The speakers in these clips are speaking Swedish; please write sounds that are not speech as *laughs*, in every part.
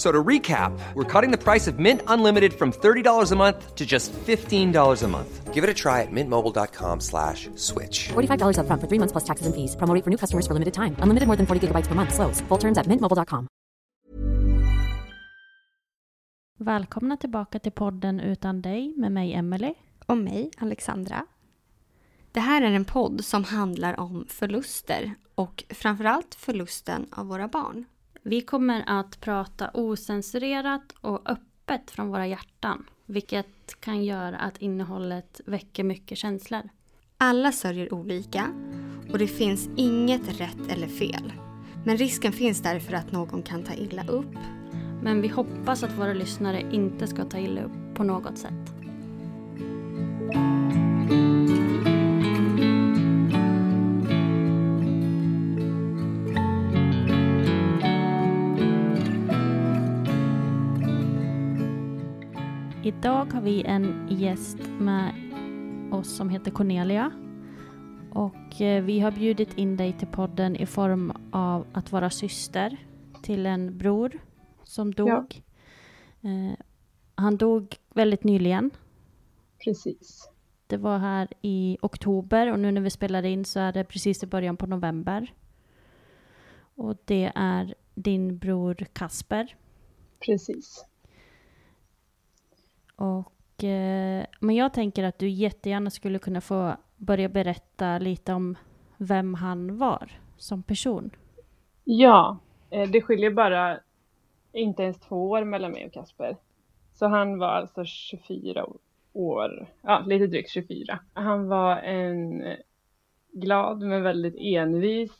So to recap, we're cutting the price of Mint Unlimited from $30 a month to just $15 a month. Give it a try at mintmobile.com slash switch. $45 up front for three months plus taxes and fees. Promo rate for new customers for limited time. Unlimited more than 40 gigabytes per month. Slows. Full terms at mintmobile.com. Välkomna tillbaka till podden Utan dig med mig Emily. Och mig, Alexandra. Det här är en podd som handlar om förluster och framförallt förlusten av våra barn. Vi kommer att prata osensurerat och öppet från våra hjärtan. Vilket kan göra att innehållet väcker mycket känslor. Alla sörjer olika och det finns inget rätt eller fel. Men risken finns därför att någon kan ta illa upp. Men vi hoppas att våra lyssnare inte ska ta illa upp på något sätt. Idag har vi en gäst med oss som heter Cornelia. Och eh, vi har bjudit in dig till podden i form av att vara syster till en bror som dog. Eh, han dog väldigt nyligen. Precis. Det var här i oktober och nu när vi spelar in så är det precis i början på november. Och det är din bror Kasper. Precis. Och, eh, men jag tänker att du jättegärna skulle kunna få börja berätta lite om vem han var som person. Ja, eh, det skiljer bara inte ens två år mellan mig och Kasper. Så han var alltså 24 år, ja lite drygt 24. Han var en glad men väldigt envis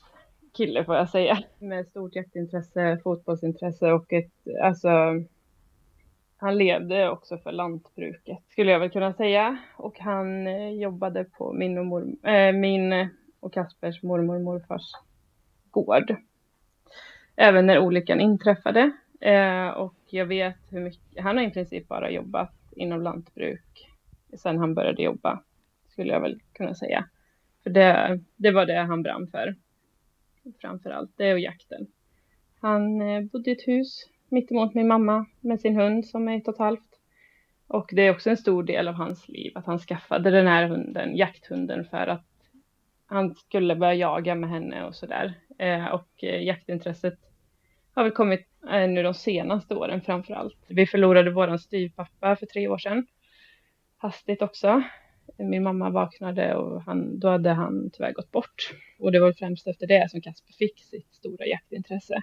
kille får jag säga. Med stort jaktintresse, fotbollsintresse och ett, alltså han levde också för lantbruket skulle jag väl kunna säga. Och han eh, jobbade på min och, mor, äh, eh, min och Kaspers mormor och morfars gård. Även när olyckan inträffade. Eh, och jag vet hur mycket, han har i princip bara jobbat inom lantbruk sen han började jobba. Skulle jag väl kunna säga. För det, det var det han brann för. Framför allt, det och jakten. Han eh, bodde i ett hus mittemot min mamma med sin hund som är ett och ett halvt. Och det är också en stor del av hans liv att han skaffade den här hunden, jakthunden, för att han skulle börja jaga med henne och sådär. Eh, och eh, jaktintresset har väl kommit eh, nu de senaste åren framför allt. Vi förlorade våran styvpappa för tre år sedan. Hastigt också. Min mamma vaknade och han, då hade han tyvärr gått bort. Och det var främst efter det som Kasper fick sitt stora jaktintresse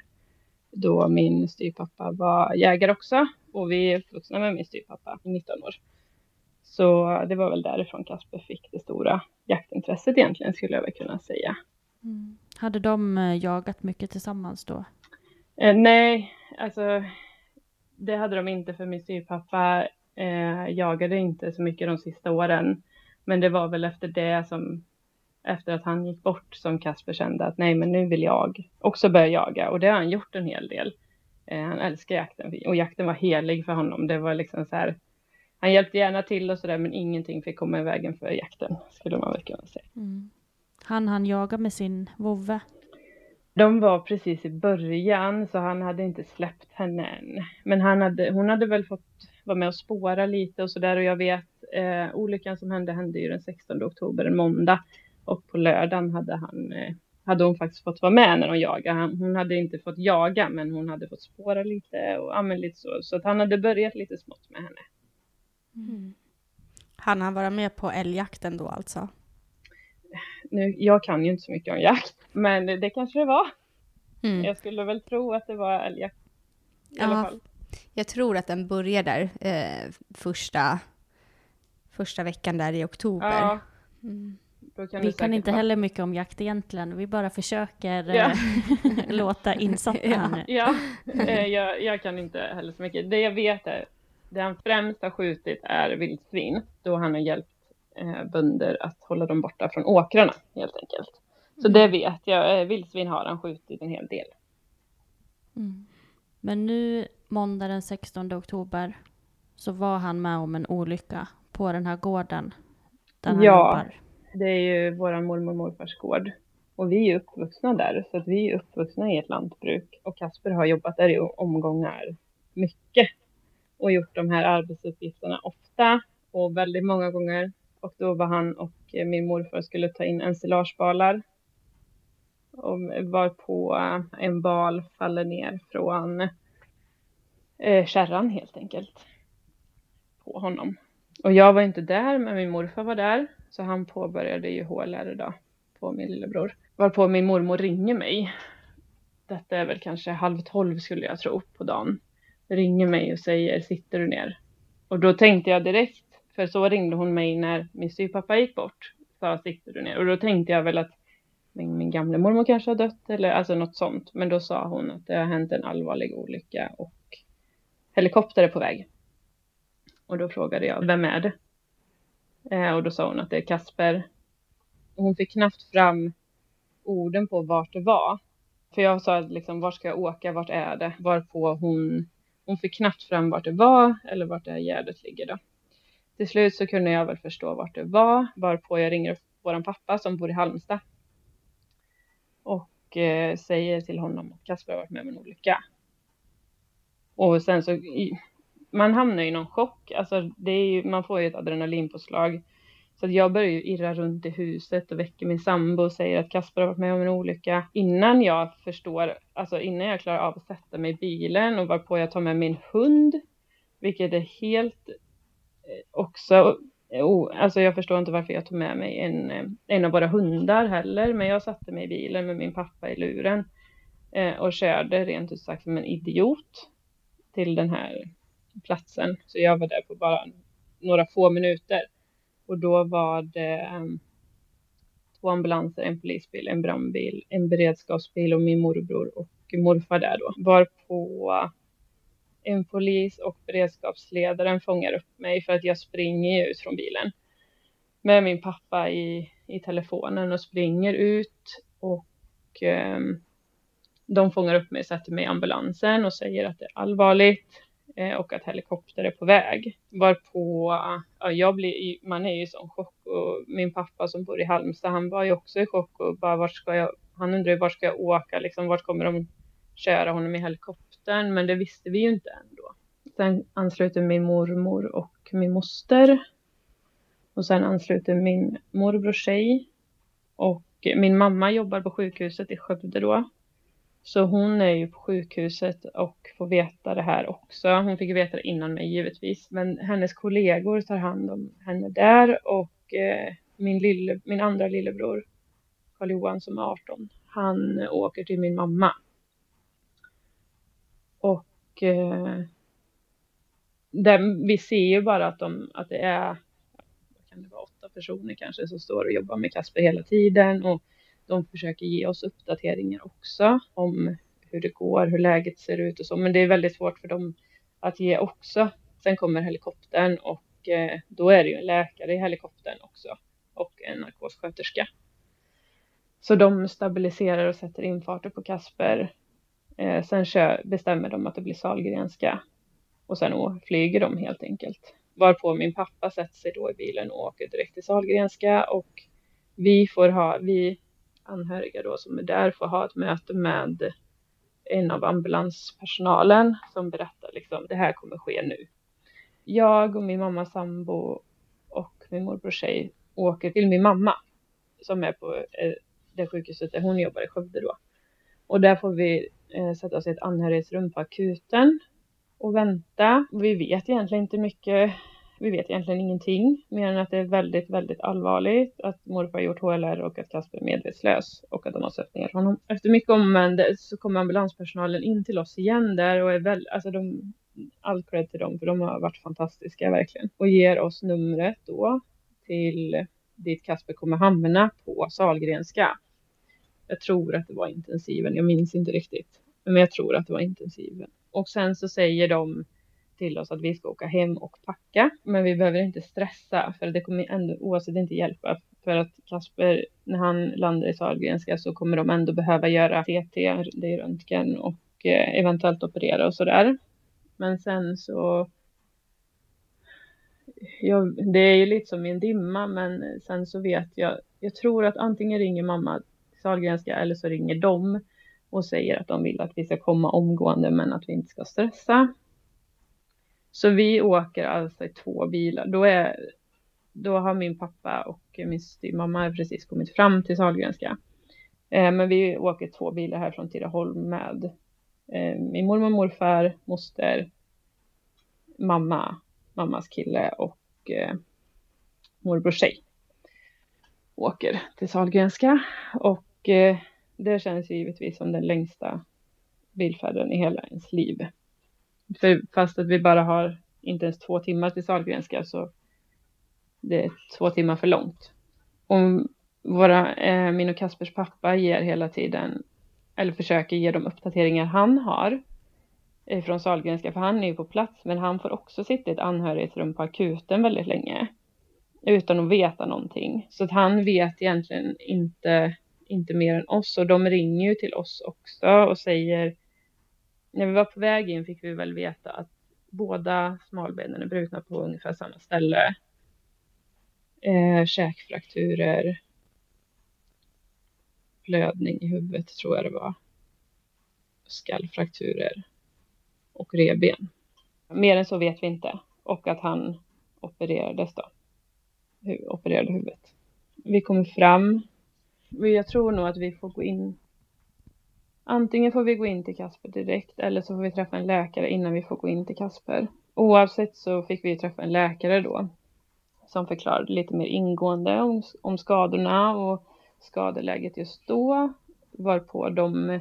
då min styrpappa var jägare också och vi är uppvuxna med min styrpappa i 19 år. Så det var väl därifrån Kasper fick det stora jaktintresset egentligen skulle jag väl kunna säga. Mm. Hade de eh, jagat mycket tillsammans då? Eh, nej, alltså det hade de inte för min styrpappa eh, jagade inte så mycket de sista åren. Men det var väl efter det som efter att han gick bort som Kasper kände att nej, men nu vill jag också börja jaga och det har han gjort en hel del. Eh, han älskar jakten och jakten var helig för honom. Det var liksom så här. Han hjälpte gärna till och så där, men ingenting fick komma i vägen för jakten skulle man väl kunna säga. Mm. Han han jaga med sin vovve? De var precis i början så han hade inte släppt henne än. Men han hade, hon hade väl fått vara med och spåra lite och sådär och jag vet eh, olyckan som hände hände ju den 16 oktober, en måndag. Och på lördagen hade, han, eh, hade hon faktiskt fått vara med när de jagade. Han, hon hade inte fått jaga men hon hade fått spåra lite och ja, lite så. Så att han hade börjat lite smått med henne. Mm. Han han vara med på älgjakten då alltså? Nu, jag kan ju inte så mycket om jakt, men det kanske det var. Mm. Jag skulle väl tro att det var älgjakt i alla fall. Jag tror att den börjar där eh, första, första veckan där i oktober. Ja. Mm. Kan vi kan inte vara. heller mycket om jakt egentligen. Vi bara försöker ja. Eh, *laughs* låta insatta ja. nu. Ja, eh, jag, jag, kan inte heller så mycket. Det jag vet är, det han främst har skjutit är vildsvin, då han har hjälpt eh, bönder att hålla dem borta från åkrarna helt enkelt. Så mm. det vet jag, eh, vildsvin har han skjutit en hel del. Mm. Men nu måndag den 16 oktober så var han med om en olycka på den här gården. Där han ja, jobbar det är ju vår mormor och morfars gård. Och vi är uppvuxna där, så att vi är uppvuxna i ett lantbruk. Och Kasper har jobbat där i omgångar mycket. Och gjort de här arbetsuppgifterna ofta och väldigt många gånger. Och då var han och min morfar skulle ta in ensilagebalar. Och var på eh, en bal faller ner från eh, kärran helt enkelt på honom. Och jag var inte där, men min morfar var där, så han påbörjade ju HLR då på min lillebror. Varpå min mormor ringer mig. Detta är väl kanske halv tolv skulle jag tro på dagen. Ringer mig och säger sitter du ner? Och då tänkte jag direkt, för så ringde hon mig när min styvpappa gick bort. Sa sitter du ner? Och då tänkte jag väl att min, min gamla mormor kanske har dött eller alltså något sånt. Men då sa hon att det har hänt en allvarlig olycka och helikopter är på väg. Och då frågade jag, vem är det? Eh, och då sa hon att det är Kasper. hon fick knappt fram orden på vart det var. För jag sa liksom, vart ska jag åka, vart är det? Varpå hon, hon fick knappt fram vart det var eller vart det här gärdet ligger då. Till slut så kunde jag väl förstå vart det var, varpå jag ringer våran pappa som bor i Halmstad. Och eh, säger till honom att Kasper har varit med om en olycka. Och sen så, man hamnar i någon chock. Alltså det är ju, man får ju ett adrenalinpåslag. Så jag börjar ju irra runt i huset och väcker min sambo och säger att Kasper har varit med om en olycka. Innan jag förstår, alltså innan jag klarar av att sätta mig i bilen och varpå jag tar med min hund. Vilket är helt eh, också, oh, alltså jag förstår inte varför jag tog med mig en, eh, en av våra hundar heller. Men jag satte mig i bilen med min pappa i luren eh, och körde rent ut sagt som en idiot till den här platsen. Så jag var där på bara några få minuter. Och då var det um, två ambulanser, en polisbil, en brandbil, en beredskapsbil och min morbror och morfar där då. Var på en polis och beredskapsledaren fångar upp mig för att jag springer ut från bilen med min pappa i, i telefonen och springer ut och um, de fångar upp mig, sätter mig i ambulansen och säger att det är allvarligt Eh, och att helikopter är på väg. Varpå ja, jag blir, man är ju i sån chock och min pappa som bor i Halmstad, han var ju också i chock och bara vart ska jag, han undrar ju vart ska jag åka liksom, vart kommer de köra honom i helikoptern? Men det visste vi ju inte ändå. Sen ansluter min mormor och min moster. Och sen ansluter min morbrors tjej. Och min mamma jobbar på sjukhuset i Skövde då. Så hon är ju på sjukhuset och får veta det här också. Hon fick veta det innan mig givetvis. Men hennes kollegor tar hand om henne där och eh, min, lille, min andra lillebror Karl Johan som är 18. Han åker till min mamma. Och eh, där, vi ser ju bara att, de, att det är vad kan det vara, åtta personer kanske som står och jobbar med Kasper hela tiden. Och de försöker ge oss uppdateringar också om hur det går, hur läget ser ut och så. Men det är väldigt svårt för dem att ge också. Sen kommer helikoptern och eh, då är det ju en läkare i helikoptern också och en narkossköterska. Så de stabiliserar och sätter infarter på Kasper. Eh, sen bestämmer de att det blir Salgrenska och sen flyger de helt enkelt. Varpå min pappa sätter sig då i bilen och åker direkt till Salgrenska och vi får ha, vi anhöriga då som är där får ha ett möte med en av ambulanspersonalen som berättar liksom det här kommer ske nu. Jag och min mamma sambo och min morbror tjej åker till min mamma som är på eh, det sjukhuset där hon jobbar i Skövde då. Och där får vi eh, sätta oss i ett anhörighetsrum på akuten och vänta. Vi vet egentligen inte mycket. Vi vet egentligen ingenting mer än att det är väldigt, väldigt allvarligt att morfar gjort HLR och att Kasper är medvetslös och att de har släppt ner honom. Efter mycket om så kommer ambulanspersonalen in till oss igen där och är väl, alltså de, all cred till dem för de har varit fantastiska verkligen och ger oss numret då till dit Kasper kommer hamna på Salgrenska. Jag tror att det var intensiven, jag minns inte riktigt. Men jag tror att det var intensiven. Och sen så säger de till oss att vi ska åka hem och packa. Men vi behöver inte stressa för det kommer ändå oavsett inte hjälpa. För att Kasper, när han landar i Sahlgrenska så kommer de ändå behöva göra CT, det är röntgen och eh, eventuellt operera och sådär. Men sen så jag, det är ju lite som i en dimma men sen så vet jag, jag tror att antingen ringer mamma Sahlgrenska eller så ringer de och säger att de vill att vi ska komma omgående men att vi inte ska stressa. Så vi åker alltså i två bilar. Då, är, då har min pappa och min mamma precis kommit fram till Sahlgrenska. Eh, men vi åker två bilar här från Tidaholm med eh, min mormor, och morfar, moster, mamma, mammas kille och eh, morbrors tjej. Åker till Sahlgrenska och eh, det känns givetvis som den längsta bilfärden i hela ens liv. För fast att vi bara har inte ens två timmar till Sahlgrenska så det är två timmar för långt. Och våra, eh, min och Kaspers pappa ger hela tiden, eller försöker ge de uppdateringar han har eh, från Sahlgrenska, för han är ju på plats, men han får också sitta i ett anhörighetsrum på akuten väldigt länge utan att veta någonting. Så att han vet egentligen inte inte mer än oss och de ringer ju till oss också och säger när vi var på väg in fick vi väl veta att båda smalbenen är brutna på ungefär samma ställe. Eh, käkfrakturer, blödning i huvudet tror jag det var, skallfrakturer och reben. Mer än så vet vi inte och att han opererades då, opererade huvudet. Vi kommer fram jag tror nog att vi får gå in. Antingen får vi gå in till Kasper direkt eller så får vi träffa en läkare innan vi får gå in till Kasper. Oavsett så fick vi träffa en läkare då som förklarade lite mer ingående om, om skadorna och skadeläget just då. Varpå de,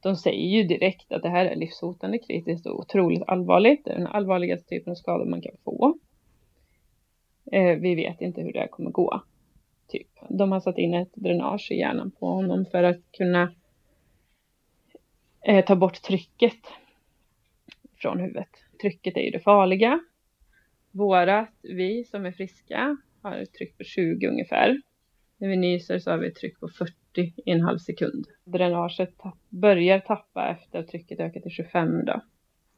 de säger ju direkt att det här är livshotande kritiskt och otroligt allvarligt. Det är den allvarligaste typen av skador man kan få. Eh, vi vet inte hur det här kommer gå. Typ. De har satt in ett dränage i hjärnan på honom för att kunna eh, ta bort trycket från huvudet. Trycket är ju det farliga. Vårat, vi som är friska, har ett tryck på 20 ungefär. När vi nyser så har vi ett tryck på 40 i en halv sekund. Dränaget tapp, börjar tappa efter att trycket ökat till 25 då.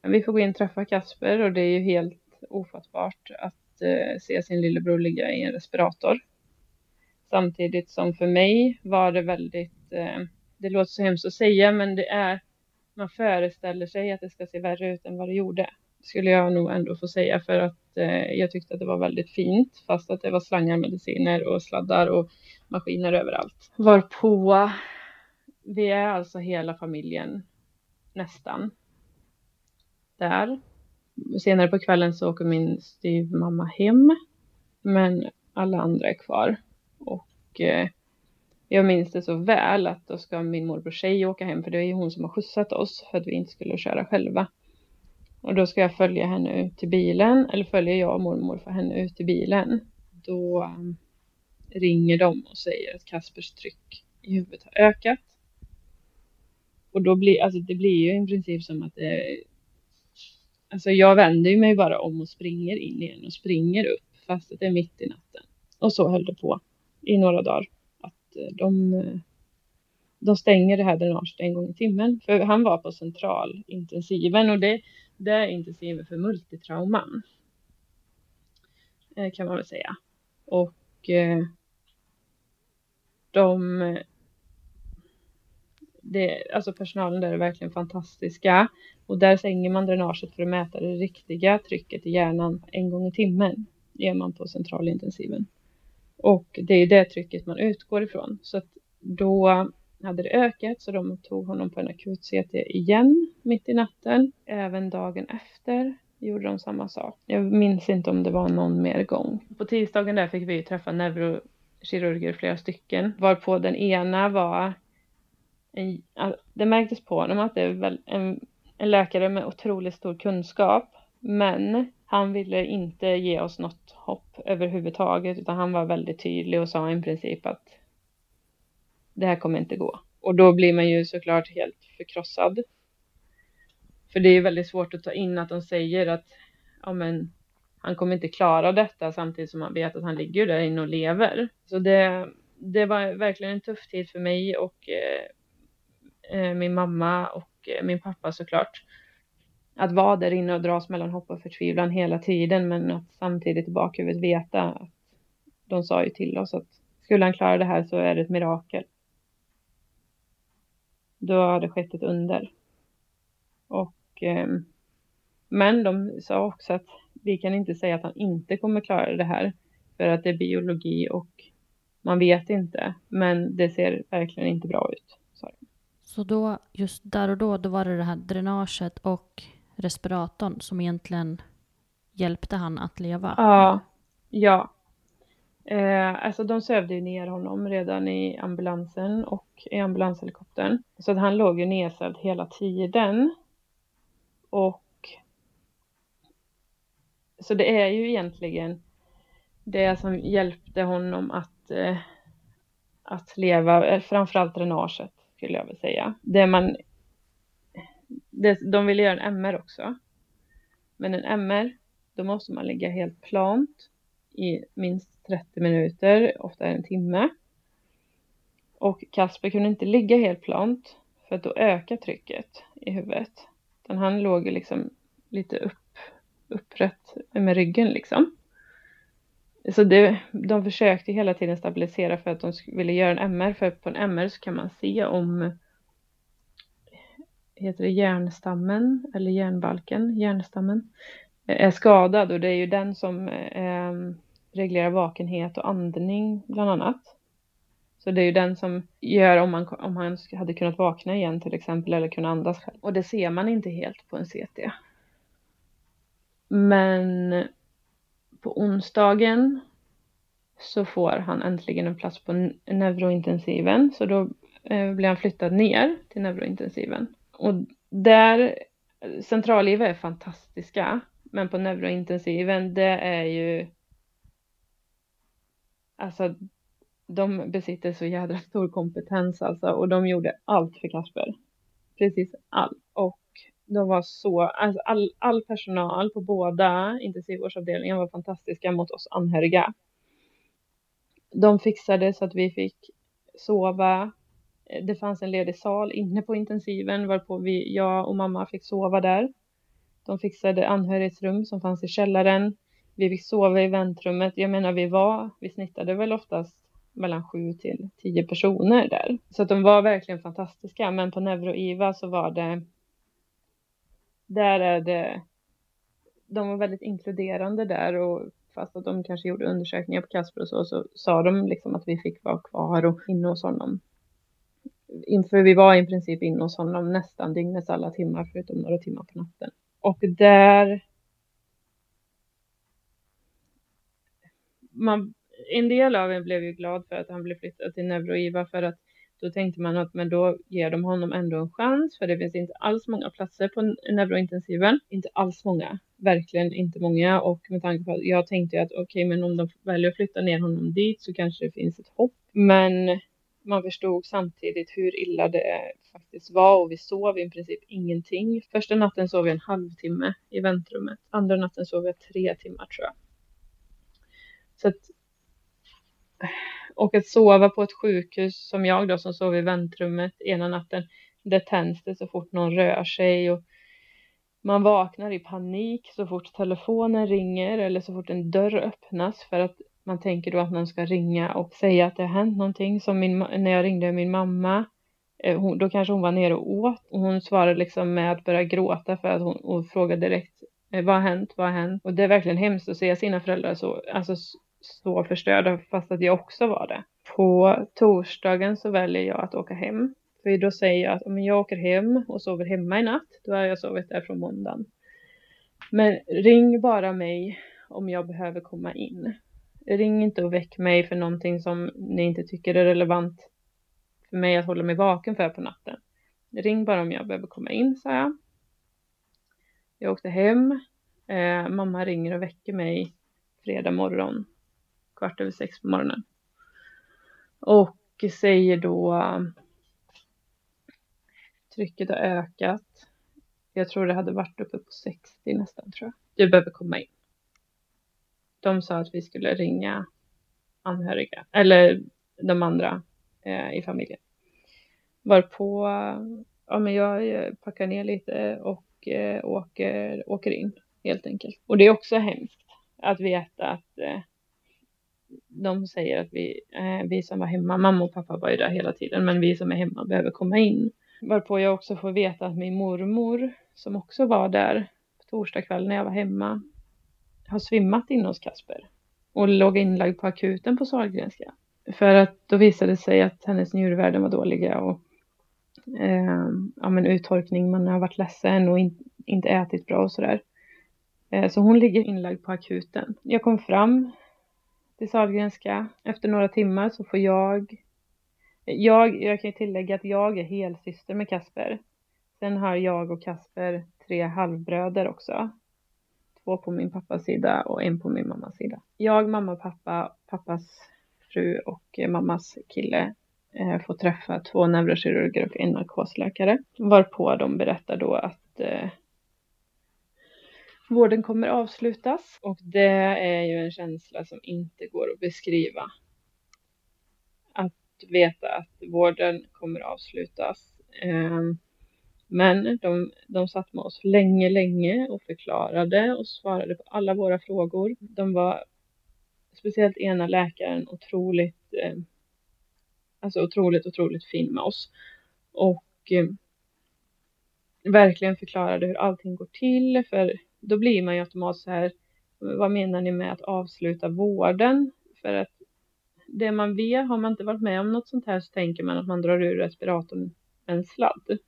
Vi får gå in och träffa Kasper och det är ju helt ofattbart att eh, se sin lillebror ligga i en respirator. Samtidigt som för mig var det väldigt, eh, det låter så hemskt att säga, men det är, man föreställer sig att det ska se värre ut än vad det gjorde. Skulle jag nog ändå få säga för att eh, jag tyckte att det var väldigt fint, fast att det var slangar, mediciner och sladdar och maskiner överallt. Varpå vi är alltså hela familjen nästan där. Senare på kvällen så åker min styvmamma hem, men alla andra är kvar. Och eh, jag minns det så väl att då ska min morbror tjej åka hem för det är ju hon som har skjutsat oss för att vi inte skulle köra själva. Och då ska jag följa henne ut till bilen, eller följer jag och mormor för henne ut till bilen. Då um, ringer de och säger att Kaspers tryck i huvudet har ökat. Och då blir, alltså det blir ju i princip som att det Alltså jag vänder mig bara om och springer in igen och springer upp fast det är mitt i natten. Och så höll det på i några dagar. De, de stänger det här dränaget en gång i timmen. För han var på centralintensiven och det, det är intensiven för multitrauman. Eh, kan man väl säga. Och eh, de det, alltså personalen där är verkligen fantastiska. Och där stänger man dränaget för att mäta det riktiga trycket i hjärnan en gång i timmen. Det Gör man på centralintensiven. Och det är det trycket man utgår ifrån. Så att då hade det ökat så de tog honom på en akut-CT igen mitt i natten. Även dagen efter gjorde de samma sak. Jag minns inte om det var någon mer gång. På tisdagen där fick vi träffa neurokirurger, flera stycken, varpå den ena var en, det märktes på honom att det är en, en läkare med otroligt stor kunskap, men han ville inte ge oss något hopp överhuvudtaget, utan han var väldigt tydlig och sa i princip att det här kommer inte gå. Och då blir man ju såklart helt förkrossad. För det är väldigt svårt att ta in att de säger att ja, men, han kommer inte klara detta samtidigt som man vet att han ligger där inne och lever. Så det, det var verkligen en tuff tid för mig och eh, eh min mamma och eh, min pappa såklart. Att vara där inne och dras mellan hopp och förtvivlan hela tiden men att samtidigt i bakhuvudet veta att de sa ju till oss att skulle han klara det här så är det ett mirakel. Då har det skett ett under. Och eh, men de sa också att vi kan inte säga att han inte kommer klara det här för att det är biologi och man vet inte. Men det ser verkligen inte bra ut. Så då, just där och då, då var det det här dränaget och respiratorn som egentligen hjälpte han att leva? Ja, ja. Eh, alltså de sövde ju ner honom redan i ambulansen och i ambulanshelikoptern. Så att han låg ju nedsövd hela tiden. Och så det är ju egentligen det som hjälpte honom att, eh, att leva, eh, framförallt dränaget skulle jag vilja säga. Det man, det, de ville göra en MR också. Men en MR, då måste man ligga helt plant i minst 30 minuter, ofta en timme. Och Kasper kunde inte ligga helt plant för att då ökar trycket i huvudet. Utan han låg liksom lite upp, upprätt med ryggen liksom. Så det, de försökte hela tiden stabilisera för att de ville göra en MR. För på en MR så kan man se om heter det hjärnstammen eller hjärnbalken, hjärnstammen eh, är skadad och det är ju den som eh, ehm, reglerar vakenhet och andning bland annat. Så det är ju den som gör om, man, om han hade kunnat vakna igen till exempel eller kunna andas själv. Och det ser man inte helt på en CT. Men på onsdagen så får han äntligen en plats på neurointensiven. Så då eh, blir han flyttad ner till neurointensiven. Och där, central-IV är fantastiska. Men på neurointensiven, det är ju Alltså de besitter så jädra stor kompetens alltså och de gjorde allt för Kasper. Precis allt. Och de var så, alltså all, all personal på båda intensivvårdsavdelningen var fantastiska mot oss anhöriga. De fixade så att vi fick sova. Eh, det fanns en ledig sal inne på intensiven varpå vi, jag och mamma fick sova där. De fixade anhörighetsrum som fanns i källaren. Vi fick sova i väntrummet. Jag menar, vi var, vi snittade väl oftast mellan sju till tio personer där. Så att de var verkligen fantastiska. Men på Neuro-IVA så var det, där är det, de var väldigt inkluderande där och fast att de kanske gjorde undersökningar på Kasper och så, så sa de liksom att vi fick vara kvar och inne hos honom. Inför vi var i princip inne hos honom nästan dygnets alla timmar förutom några timmar på natten. Och där man en del av en blev ju glad för att han blev flyttad till Neuroiva för att då tänkte man att men då ger de honom ändå en chans för det finns inte alls många platser på neurointensiven. Inte alls många, verkligen inte många och med tanke på att jag tänkte att okej okay, men om de väljer att flytta ner honom dit så kanske det finns ett hopp. Men man förstod samtidigt hur illa det faktiskt var och vi sov i princip ingenting. Första natten sov vi en halvtimme i väntrummet. Andra natten sov jag tre timmar tror jag. Så att och att sova på ett sjukhus som jag då som sov i väntrummet ena natten, det tänds det så fort någon rör sig och man vaknar i panik så fort telefonen ringer eller så fort en dörr öppnas för att man tänker då att någon ska ringa och säga att det har hänt någonting som min, när jag ringde min mamma eh, hon, då kanske hon var nere och åt och hon svarade liksom med att börja gråta för att hon och frågade direkt eh, vad har hänt, vad har hänt? Och det är verkligen hemskt att se sina föräldrar så, alltså, så förstörda fast att jag också var det. På torsdagen så väljer jag att åka hem. För då säger jag att om jag åker hem och sover hemma i natt, då har jag sovit där från måndagen. Men ring bara mig om jag behöver komma in. Ring inte och väck mig för någonting som ni inte tycker är relevant för mig att hålla mig vaken för på natten. Ring bara om jag behöver komma in, sa jag. Jag åkte hem. Eh, mamma ringer och väcker mig fredag morgon, kvart över sex på morgonen. Och säger då trycket har ökat. Jag tror det hade varit uppe på 60 nästan tror jag. Du behöver komma in. De sa att vi skulle ringa anhöriga, eller de andra eh, i familjen. Varpå ja, men jag eh, packar ner lite och eh, åker, åker in helt enkelt. Och det är också hemskt att veta att eh, de säger att vi, eh, vi som var hemma, mamma och pappa var ju där hela tiden, men vi som är hemma behöver komma in. Varpå jag också får veta att min mormor, som också var där på torsdag kväll när jag var hemma, har svimmat inne hos Kasper och låg inlagd på akuten på Sahlgrenska. För att då visade det sig att hennes njurvärden var dåliga och eh, ja, men uttorkning, man har varit ledsen och in, inte ätit bra och sådär. Eh, så hon ligger inlagd på akuten. Jag kom fram till Sahlgrenska. Efter några timmar så får jag jag, jag kan tillägga att jag är helsyster med Kasper. Sen har jag och Kasper tre halvbröder också. Två på min pappas sida och en på min mammas sida. Jag, mamma, pappa, pappas fru och mammas kille eh, får träffa två neurokirurger och en narkosläkare. Varpå de berättar då att eh, vården kommer avslutas och det är ju en känsla som inte går att beskriva Att veta att vården kommer avslutas. Eh, men de, de satt med oss länge, länge och förklarade och svarade på alla våra frågor. De var, speciellt ena läkaren, otroligt, eh, alltså otroligt, otroligt fin med oss. Och eh, verkligen förklarade hur allting går till, för då blir man ju automatiskt så här, vad menar ni med att avsluta vården? För att det man vet, har man inte varit med om något sånt här så tänker man att man drar ur respiratorn med en sladd.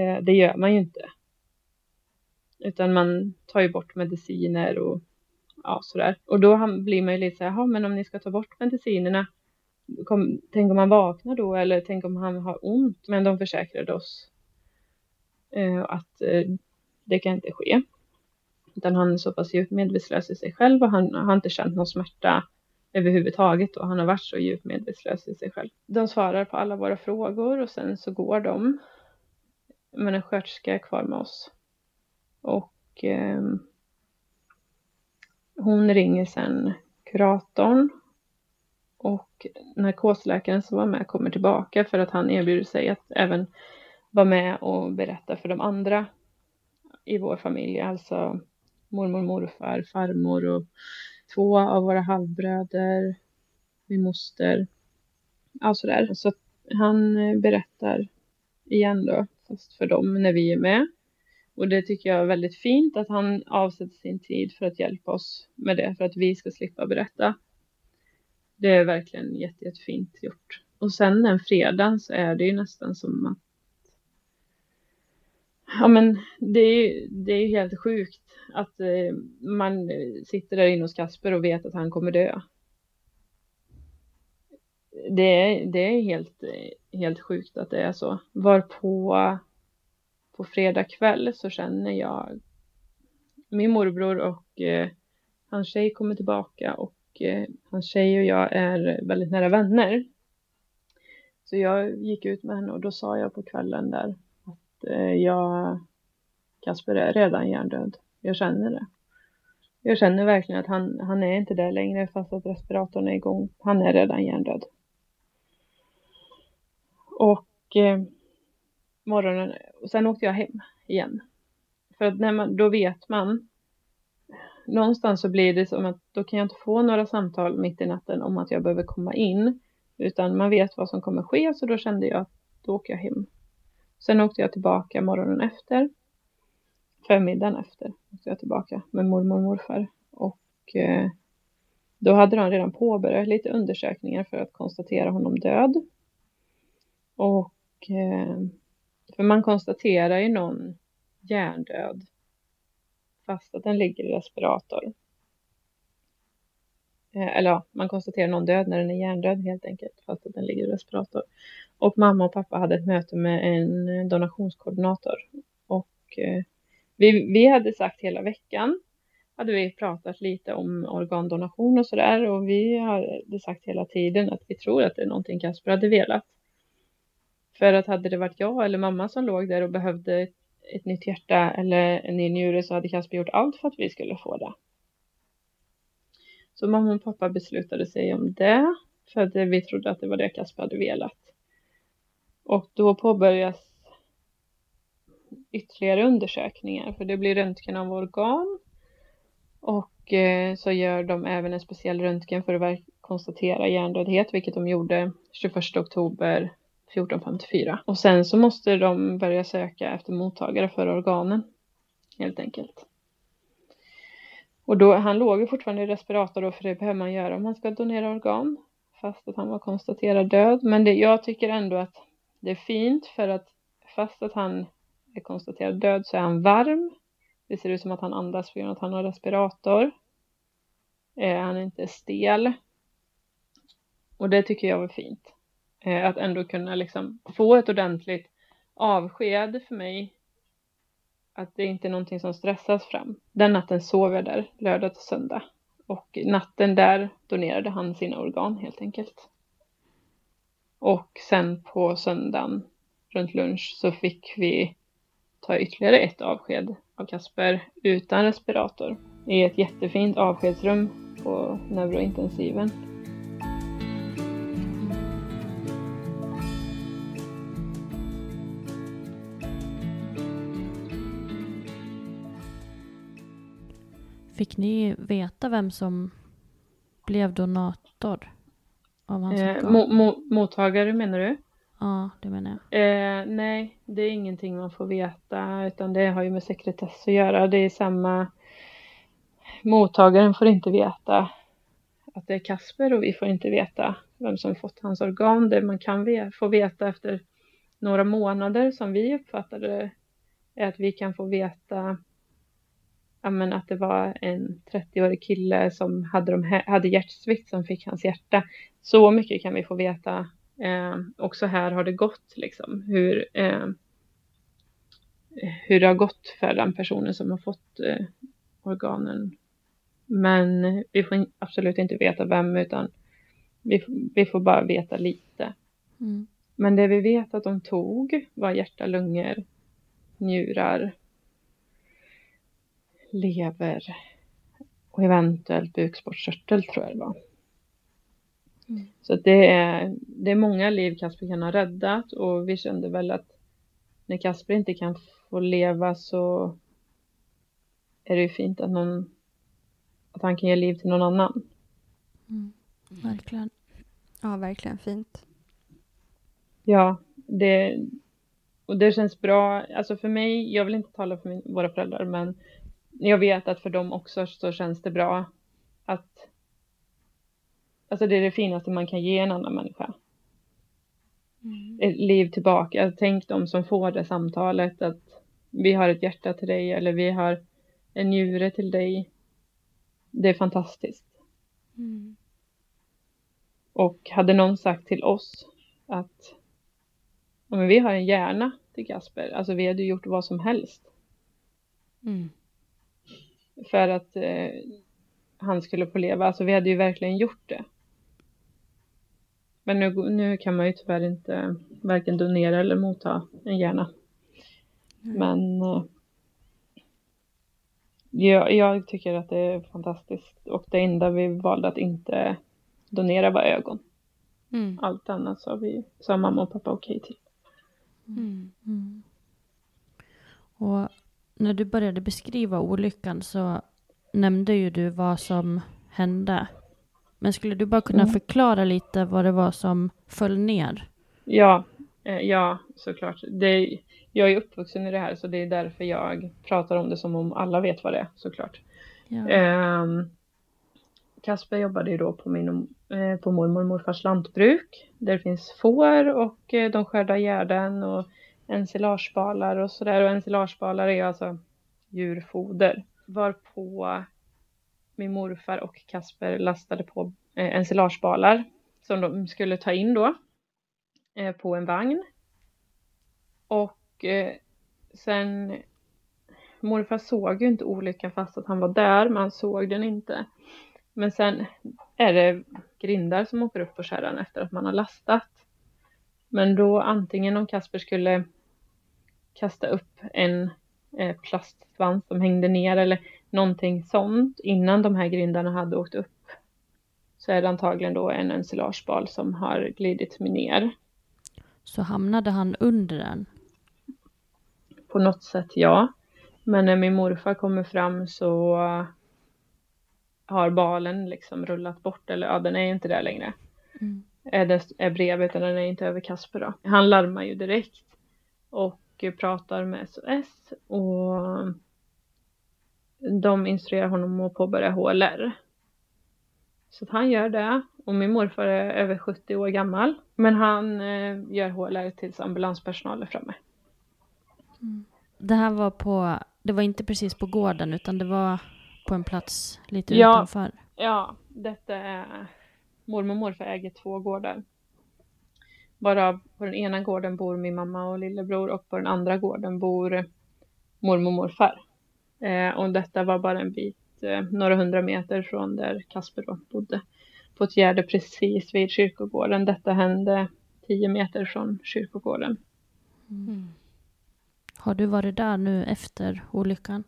Eh, det gör man ju inte. Utan man tar ju bort mediciner och ja, sådär. Och då blir man ju lite så här, men om ni ska ta bort medicinerna, kom, tänk om han vaknar då eller tänk om han har ont. Men de försäkrade oss eh, att eh, det kan inte ske. Utan han är så pass djupt medvetslös i sig själv och han har inte känt någon smärta överhuvudtaget och han har varit så djupt medvetslös i sig själv. De svarar på alla våra frågor och sen så går de. Men en sköterska är kvar med oss. Och eh, hon ringer sen kuratorn och narkosläkaren som var med kommer tillbaka för att han erbjuder sig att även vara med och berätta för de andra i vår familj, alltså mormor, morfar, farmor och två av våra halvbröder, min moster, ja sådär. Så han eh, berättar igen då, oftast för dem när vi är med. Och det tycker jag är väldigt fint att han avsätter sin tid för att hjälpa oss med det, för att vi ska slippa berätta. Det är verkligen jätte, jättefint gjort. Och sen den fredagen så är det ju nästan som att Ja men det är, ju, det är helt sjukt att eh, man sitter där inne hos Kasper och vet att han kommer dö. Det är, det är helt, eh, helt sjukt att det är så. Var på, på fredag kväll så känner jag min morbror och eh, hans tjej kommer tillbaka och eh, hans tjej och jag är väldigt nära vänner. Så jag gick ut med henne och då sa jag på kvällen där att eh, jag Kasper är redan hjärndöd. Jag känner det. Jag känner verkligen att han, han är inte där längre fast att respiratorn är igång. Han är redan hjärndöd. Och eh, morgonen, och sen åkte jag hem igen. För att när man, då vet man, någonstans så blir det som att då kan jag inte få några samtal mitt i natten om att jag behöver komma in. Utan man vet vad som kommer ske så då kände jag att då åker jag hem. Sen åkte jag tillbaka morgonen efter. Förmiddagen efter åkte jag tillbaka med mormor och morfar. Och eh, då hade de redan påbörjat lite undersökningar för att konstatera honom död. Och eh, för man konstaterar ju någon hjärndöd fast att den ligger i respirator. Eh, eller ja, man konstaterar någon död när den är hjärndöd helt enkelt, fast att den ligger i respirator. Och mamma och pappa hade ett möte med en donationskoordinator. Och eh, vi, vi hade sagt hela veckan, hade vi pratat lite om organdonation och sådär. Och vi hade sagt hela tiden att vi tror att det är någonting Kasper hade velat. För att hade det varit jag eller mamma som låg där och behövde ett, ett nytt hjärta eller en ny njure så hade Kasper gjort allt för att vi skulle få det. Så mamma och pappa beslutade sig om det för att vi trodde att det var det Kasper hade velat. Och då påbörjas ytterligare undersökningar för det blir röntgen av organ och eh, så gör de även en speciell röntgen för att konstatera hjärndödhet vilket de gjorde 21 oktober 1454. Och sen så måste de börja söka efter mottagare för organen helt enkelt. Och då, han låg ju fortfarande i respirator då, för det behöver man göra om man ska donera organ. Fast att han var konstaterad död. Men det, jag tycker ändå att det är fint för att fast att han är konstaterad död så är han varm. Det ser ut som att han andas på grund av att han har respirator. Eh, han är inte stel. Och det tycker jag var fint. Eh, att ändå kunna liksom få ett ordentligt avsked för mig att det inte är någonting som stressas fram. Den natten sov jag där, lördag till söndag. Och natten där donerade han sina organ helt enkelt. Och sen på söndagen runt lunch så fick vi ta ytterligare ett avsked av Kasper utan respirator i ett jättefint avskedsrum på neurointensiven. Fick ni veta vem som blev donator? Av hans eh, mo mo mottagare menar du? Ja, det menar jag. Eh, nej, det är ingenting man får veta utan det har ju med sekretess att göra. Det är samma... Mottagaren får inte veta att det är Kasper och vi får inte veta vem som fått hans organ. Det man kan få veta efter några månader som vi uppfattade är att vi kan få veta ja, men att det var en 30-årig kille som hade, de, hade hjärtsvikt som fick hans hjärta. Så mycket kan vi få veta. Eh, också här har det gått, liksom, hur, eh, hur det har gått för den personen som har fått eh, organen. Men vi får absolut inte veta vem, utan vi, vi får bara veta lite. Mm. Men det vi vet att de tog var hjärta, lungor, njurar, lever och eventuellt bukspottkörtel tror jag det var. Mm. Så det är, det är många liv Kasper kan ha räddat och vi kände väl att när Kasper inte kan få leva så är det ju fint att, någon, att han kan ge liv till någon annan. Mm. Verkligen. Ja, verkligen fint. Ja, det, och det känns bra. Alltså för mig, jag vill inte tala för min, våra föräldrar, men jag vet att för dem också så känns det bra att Alltså det är det finaste man kan ge en annan människa. Mm. Ett liv tillbaka. Tänk de som får det samtalet att vi har ett hjärta till dig eller vi har en njure till dig. Det är fantastiskt. Mm. Och hade någon sagt till oss att ja, men vi har en hjärna till Kasper, alltså vi hade gjort vad som helst. Mm för att eh, han skulle få leva. Alltså vi hade ju verkligen gjort det. Men nu, nu kan man ju tyvärr inte varken donera eller motta en hjärna. Mm. Men eh, jag, jag, tycker att det är fantastiskt och det enda vi valde att inte donera var ögon. Mm. Allt annat sa, vi, sa mamma och pappa okej till. Mm. mm. Och när du började beskriva olyckan så nämnde ju du vad som hände Men skulle du bara kunna Mm. förklara lite vad det var som föll ner? Ja, eh, ja såklart. Det, jag är uppvuxen i det här så det är därför jag pratar om det som om alla vet vad det är såklart. Ja. Ehm, Kasper jobbade ju då på, min, eh, på mormor och morfars lantbruk. Där det finns får och eh, de skördar gärden och ensilagebalar och sådär. Och ensilagebalar är alltså djurfoder. Varpå min morfar och Kasper lastade på eh, ensilagebalar som de skulle ta in då eh, på en vagn. Och eh, sen morfar såg ju inte olyckan fast att han var där, men han såg den inte. Men sen är det grindar som åker upp på kärran efter att man har lastat. Men då antingen om Kasper skulle kasta upp en eh, plastsvans som hängde ner eller någonting sånt innan de här grindarna hade åkt upp så är det antagligen då en ensilagebal som har glidit ner. Så hamnade han under den? På något sätt ja. Men när min morfar kommer fram så har balen liksom rullat bort eller ja, den är inte där längre. Mm. Är, det, är bredvid utan den är inte över Kasper då. Han larmar ju direkt och pratar med SOS och de instruerar honom att påbörja HLR. Så han gör det och min morfar är över 70 år gammal men han eh, gör HLR tills ambulanspersonal är framme. Det här var på, det var inte precis på gården utan det var på en plats lite Ja. utanför. Ja, detta är mormor och morfar äger två gårdar. Bara på den ena gården bor min mamma och lillebror och på den andra gården bor mormor och morfar. Eh, och detta var bara en bit, eh, några hundra meter från där Kasper då bodde. På ett gärde precis vid kyrkogården. Detta hände tio meter från kyrkogården. Har du varit där nu efter olyckan?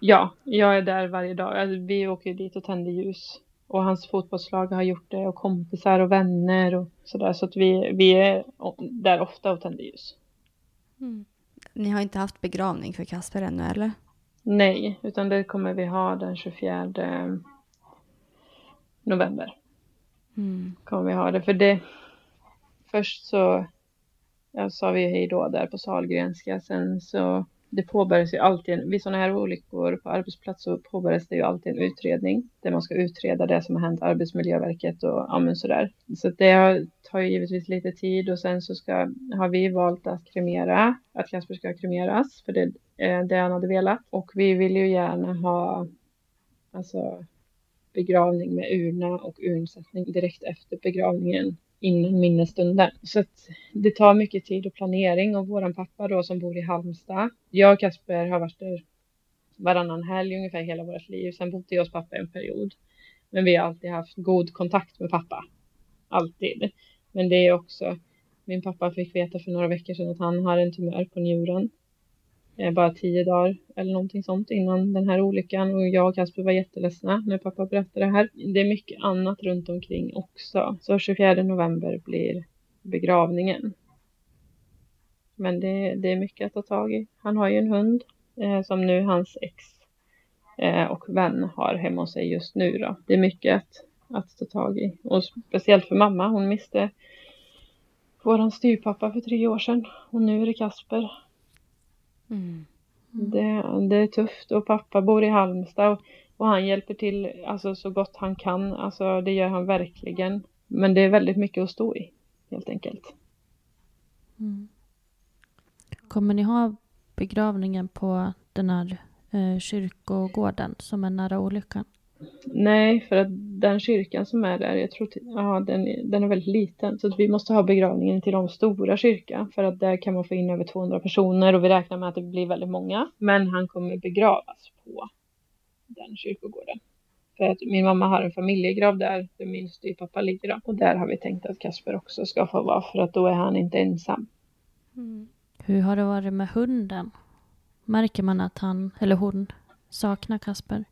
Ja, jag är där varje dag. Alltså, vi åker dit och tänder ljus. Och hans fotbollslag har gjort det och kompisar och vänner och sådär. Så att vi, vi är där ofta och tänder ljus. Ni har inte haft begravning för Kasper ännu eller? Nej, utan det kommer vi ha den 24 november. Kommer vi ha det. För det först så ja, sa vi hej då där på Sahlgrenska. Sen så det påbörjas ju alltid, en- vid sådana här olyckor på arbetsplats så påbörjas det ju alltid en utredning där man ska utreda det som har hänt Arbetsmiljöverket och ja, men sådär. Så det tar ju givetvis lite tid och sen så ska, har vi valt att kremera, att Kasper ska kremeras för det är det han hade velat. Och vi vill ju gärna ha alltså, begravning med urna och urnsättning direkt efter begravningen in minnesstunden. Så att det tar mycket tid och planering och våran pappa då som bor i Halmstad. Jag och Kasper har varit där varannan helg ungefär hela vårt liv. Sen bodde jag hos pappa en period. Men vi har alltid haft god kontakt med pappa. Alltid. Men det är också, min pappa fick veta för några veckor sedan att han har en tumör på njuren. Eh, bara tio dagar eller någonting sånt innan den här olyckan och jag och Kasper var jätteledsna när pappa berättade det här. Det är mycket annat runt omkring också. Så 24 november blir begravningen. Men det, det är mycket att ta tag i. Han har ju en hund eh, som nu hans ex eh, och vän har hemma hos sig just nu då. Det är mycket att, att ta tag i. Och speciellt för mamma. Hon miste våran styrpappa för tre år sedan och nu är det Kasper. Mm. Det, det är tufft och pappa bor i Halmstad och, och han hjälper till alltså, så gott han kan. Alltså, det gör han verkligen. Men det är väldigt mycket att stå i helt enkelt. Mm. Kommer ni ha begravningen på den här eh, kyrkogården som är nära olyckan? Nej, för att den kyrkan som är där, jag tror ja, den, är- den är väldigt liten. Så att vi måste ha begravningen till de stora kyrkan. För att där kan man få in över 200 personer och vi räknar med att det blir väldigt många. Men han kommer begravas på den kyrkogården. För att min mamma har en familjegrav där, där min styvpappa ligger. då. Och där har vi tänkt att Kasper också ska få vara, för att då är han inte ensam. Mm. Hur har det varit med hunden? Märker man att han eller hon saknar Kasper?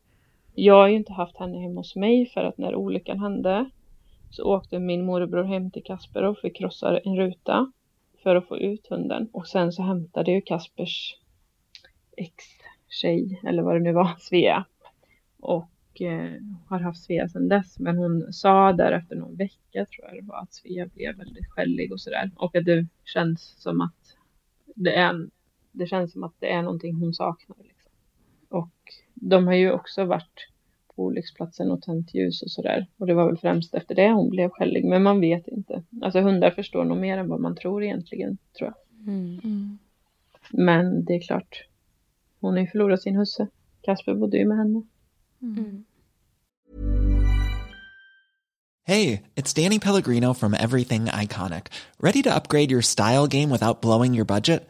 Jag har ju inte haft henne hemma hos mig för att när olyckan hände så åkte min morbror hem till Kasper och fick krossa en ruta för att få ut hunden. Och sen så hämtade ju Kaspers ex-tjej, eller vad det nu var, *laughs* Svea. Och eh, har haft Svea sedan dess. Men hon sa där efter någon vecka tror jag det var att Svea blev väldigt skällig och sådär. Och att det känns som att det är, det känns som att det är någonting hon saknar. Liksom. Och de har ju också varit på olycksplatsen och tänt ljus och sådär. Och det var väl främst efter det hon blev skällig. Men man vet inte. Alltså hundar förstår nog mer än vad man tror egentligen, tror jag. Mm. Mm. Men det är klart, hon har ju förlorat sin husse. Kasper bodde ju med henne. Mm. Hey, it's Danny Pellegrino from Everything Iconic. Ready to upgrade your style game without blowing your budget?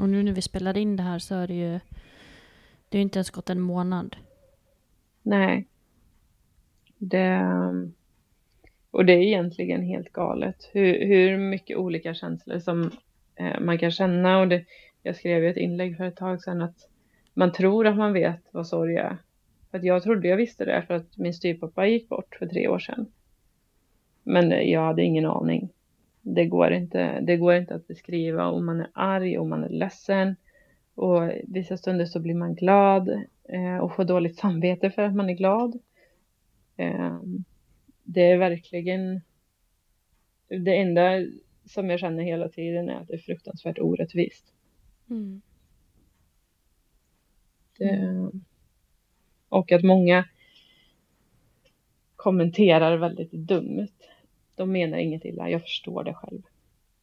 Och nu när vi spelar in det här så är det ju... Det har ju inte ens gått en månad. Nej. Det, och det är egentligen helt galet hur, hur mycket olika känslor som eh, man kan känna. Och det, jag skrev ju ett inlägg för ett tag sedan att man tror att man vet vad sorg är. För att jag trodde jag visste det för att min styvpappa gick bort för tre år sedan. Men jag hade ingen aning. Det går inte, det går inte att beskriva om man är arg, om man är ledsen. Och vissa stunder så blir man glad eh, och får dåligt samvete för att man är glad. Eh, det är verkligen det enda som jag känner hela tiden är att det är fruktansvärt orättvist. Mm. Det, och att många kommenterar väldigt dumt. De menar inget illa, jag förstår det själv.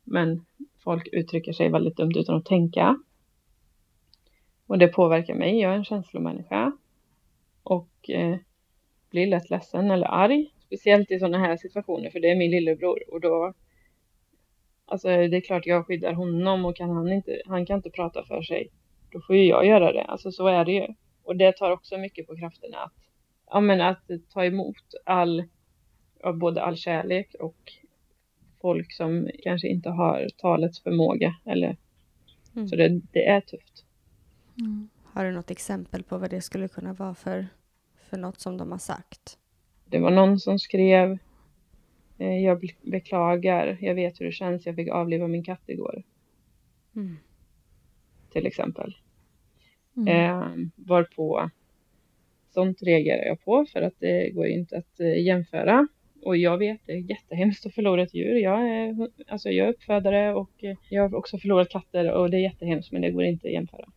Men folk uttrycker sig väldigt dumt utan att tänka. Och det påverkar mig, jag är en känslomänniska. Och eh, blir lätt ledsen eller arg. Speciellt i sådana här situationer, för det är min lillebror. Och då, alltså det är klart jag skyddar honom och kan han inte, han kan inte prata för sig. Då får ju jag göra det, alltså så är det ju. Och det tar också mycket på krafterna att, ja men att ta emot all, ja, både all kärlek och folk som kanske inte har talets förmåga eller Mm. så det, det är tufft. Har du något exempel på vad det skulle kunna vara för, för något som de har sagt? Det var någon som skrev eh, Jag be- beklagar, jag vet hur det känns, jag fick avliva min katt igår. Mm. Till exempel. Mm. Eh, varpå sånt reagerar jag på för att det går inte att eh, jämföra. Och jag vet, det är jättehemskt att förlora ett djur. Jag är, alltså jag är uppfödare och eh, jag har också förlorat katter och det är jättehemskt men det går inte att jämföra.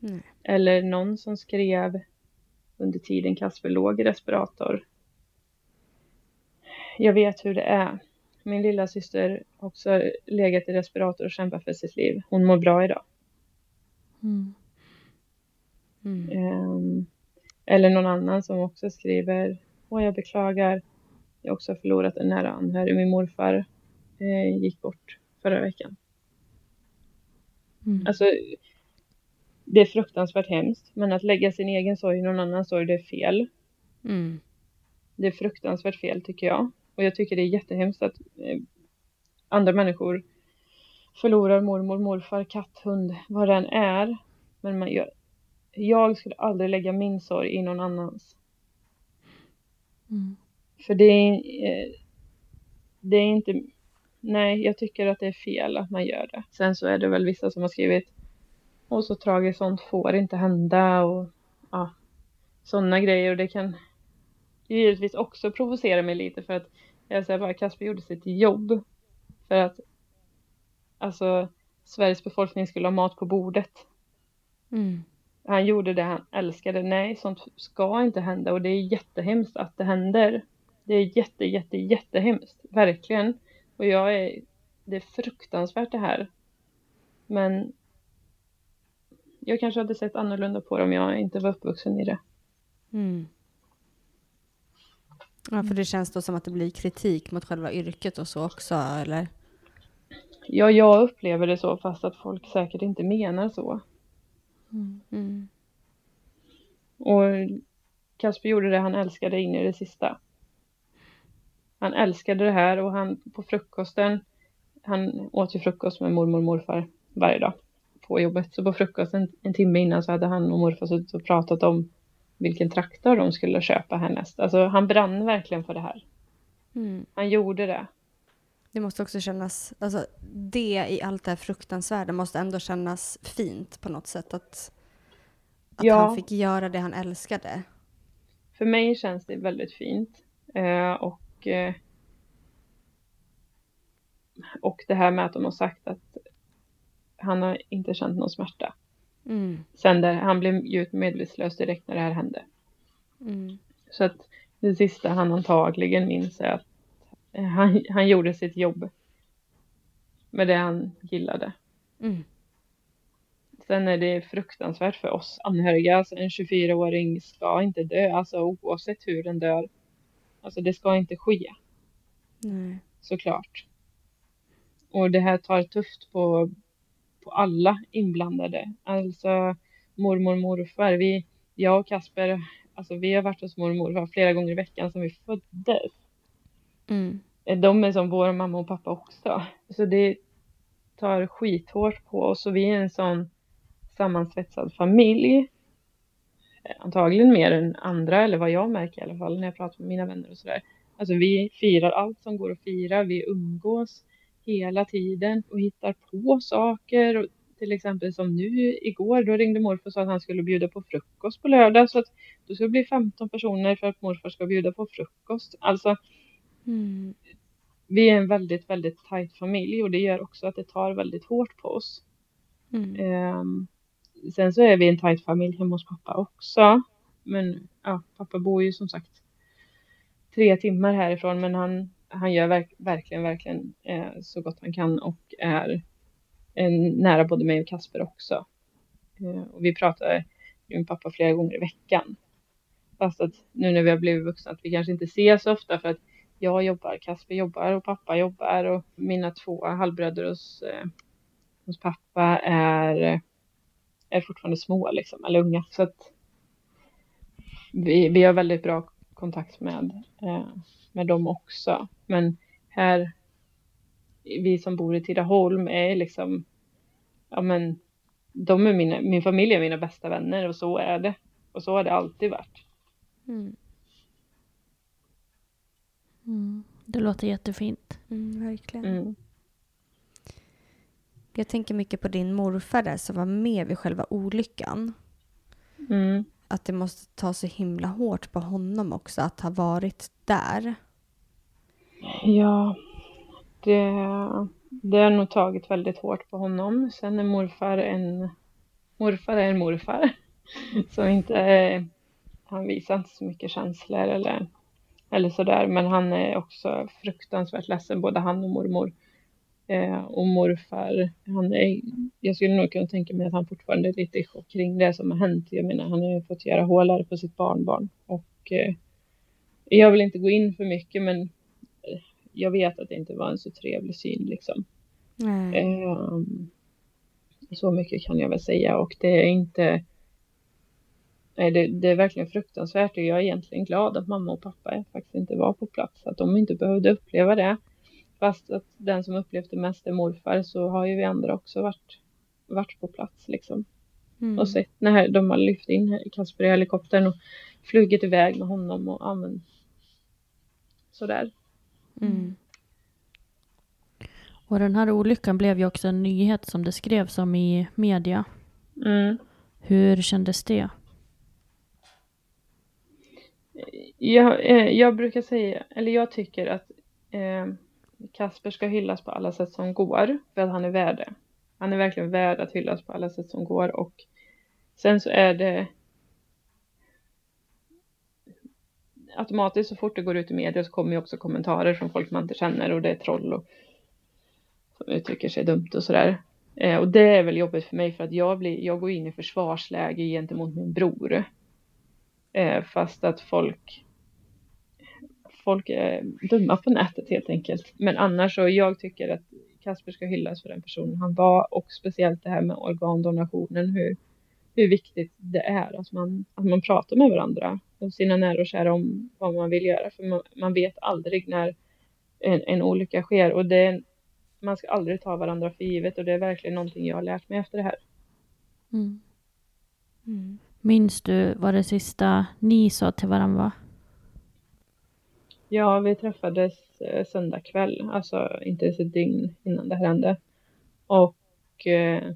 Nej. Eller någon som skrev under tiden Kasper låg i respirator. Jag vet hur det är. Min lilla syster har också legat i respirator och kämpat för sitt liv. Hon mår bra idag. Mm. Mm. Ehm, eller någon annan som också skriver Åh, jag beklagar. Jag har också förlorat en nära anhörig. Min morfar eh, gick bort förra veckan. Mm. Alltså, det är fruktansvärt hemskt. Men att lägga sin egen sorg i någon annans sorg, det är fel. Mm. Det är fruktansvärt fel tycker jag. Och jag tycker det är jättehemskt att eh, andra människor förlorar mormor, morfar, katt, hund, vad det än är. Men man gör, jag skulle aldrig lägga min sorg i någon annans. Mm. För det är, eh, det är inte, nej jag tycker att det är fel att man gör det. Sen så är det väl vissa som har skrivit, och så tragiskt sånt får inte hända och ja, sådana grejer och det kan givetvis också provocera mig lite för att jag säger bara Kasper gjorde sitt jobb för att alltså Sveriges befolkning skulle ha mat på bordet. Mm. han gjorde det han älskade. Nej, sånt ska inte hända och det är jättehemskt att det händer. Det är jätte, jätte, jättehemskt, verkligen. Och jag är, det är fruktansvärt det här. Men jag kanske hade sett annorlunda på det om jag inte var uppvuxen i det. Mm. Ja, för det känns då som att det blir kritik mot själva yrket och så också, eller? Ja, jag upplever det så, fast att folk säkert inte menar så. Mm. Mm. Och Kasper gjorde det han älskade in i det sista. Han älskade det här och han på frukosten, han åt ju frukost med mormor och morfar varje dag på jobbet. Så på frukosten en timme innan så hade han och morfar suttit och pratat om vilken traktor de skulle köpa härnäst. Alltså han brann verkligen för det här. Mm. Han gjorde det. Det måste också kännas, alltså det i allt det här fruktansvärda måste ändå kännas fint på något sätt att, att Ja. han fick göra det han älskade. För mig känns det väldigt fint. Eh, och, eh, och det här med att de har sagt att han har inte känt någon smärta. Mm. Sen där, han blev djupt medvetslös direkt när det här hände. Mm. Så att det sista han antagligen minns är att eh, han, han gjorde sitt jobb med det han gillade. Mm. Sen är det fruktansvärt för oss anhöriga. Alltså en 24-åring ska inte dö, alltså oavsett hur den dör. Alltså det ska inte ske, Nej. såklart. Och det här tar tufft på, på alla inblandade. Alltså mormor och morfar. Vi, jag och Kasper, alltså vi har varit hos mormor och morfar flera gånger i veckan sedan vi föddes. Mm. De är som vår mamma och pappa också. Så det tar skithårt på oss och vi är en sån sammansvetsad familj. Antagligen mer än andra, eller vad jag märker i alla fall när jag pratar med mina vänner och sådär. Alltså vi firar allt som går att fira, vi umgås hela tiden och hittar på saker. Och till exempel som nu igår, då ringde morfar och sa att han skulle bjuda på frukost på lördag. Så att då ska det bli 15 personer för att morfar ska bjuda på frukost. Alltså Mm. vi är en väldigt, väldigt tajt familj och det gör också att det tar väldigt hårt på oss. Mm. Ehm, sen så är vi en tajt familj hemma hos pappa också. Men ja, pappa bor ju som sagt tre timmar härifrån men han, han gör verk, verkligen, verkligen eh, så gott han kan och är en, nära både mig och Kasper också. Eh, och vi pratar ju med pappa flera gånger i veckan. Fast att nu när vi har blivit vuxna att vi kanske inte ses så ofta för att jag jobbar, Kasper jobbar och pappa jobbar och mina två halvbröder hos, eh, hos pappa är, är fortfarande små liksom, eller unga. Så att vi, vi har väldigt bra kontakt med, eh, med dem också. Men här, vi som bor i Tidaholm är liksom, ja men, de är mina, min familj är mina bästa vänner och så är det. Och så har det alltid varit. Mm. Mm. Det låter jättefint. Mm, verkligen. Jag tänker mycket på din morfar där som var med vid själva olyckan. Mm. Att det måste ta så himla hårt på honom också att ha varit där. Ja, det, det har nog tagit väldigt hårt på honom. Sen är morfar en morfar är en morfar. *laughs* Som inte han visar inte så mycket känslor eller, eller sådär. Men han är också fruktansvärt ledsen, både han och mormor. Eh, och morfar, han är, jag skulle nog kunna tänka mig att han fortfarande är lite i chock kring det som har hänt. Jag menar, han har ju fått göra hålare på sitt barnbarn. Och eh, jag vill inte gå in för mycket, men eh, jag vet att det inte var en så trevlig syn liksom. Ehm, så mycket kan jag väl säga och det är inte Nej, det, det är verkligen fruktansvärt och jag är egentligen glad att mamma och pappa faktiskt inte var på plats, att de inte behövde uppleva det. Fast att den som upplevt det mest är morfar så har ju vi andra också varit, varit på plats liksom. Mm. Och sett när de har lyft in Kasper i helikoptern och flugit iväg med honom och ja, men, sådär. Mm. Och den här olyckan blev ju också en nyhet som det skrevs om i media. Mm. Hur kändes det? Jag, eh, jag brukar säga, eller jag tycker att eh, Kasper ska hyllas på alla sätt som går för att han är värd det. Han är verkligen värd att hyllas på alla sätt som går och Sen så är det automatiskt så fort det går ut i media så kommer ju också kommentarer från folk man inte känner och det är troll och som uttrycker sig dumt och sådär. Eh, och det är väl jobbigt för mig för att jag, blir, jag går in i försvarsläge gentemot min bror. Eh, fast att folk folk är dumma på nätet helt enkelt. Men annars så jag tycker att Kasper ska hyllas för den personen han var och speciellt det här med organdonationen, hur, hur viktigt det är att man, att man pratar med varandra och sina nära och kära om vad man vill göra. För man, man vet aldrig när en, en olycka sker och det, man ska aldrig ta varandra för givet och det är verkligen någonting jag har lärt mig efter det här. Mm. Mm. Minns du vad det sista ni sa till varandra var? Ja, vi träffades eh, söndag kväll, alltså inte ens ett dygn innan det här hände. Och eh,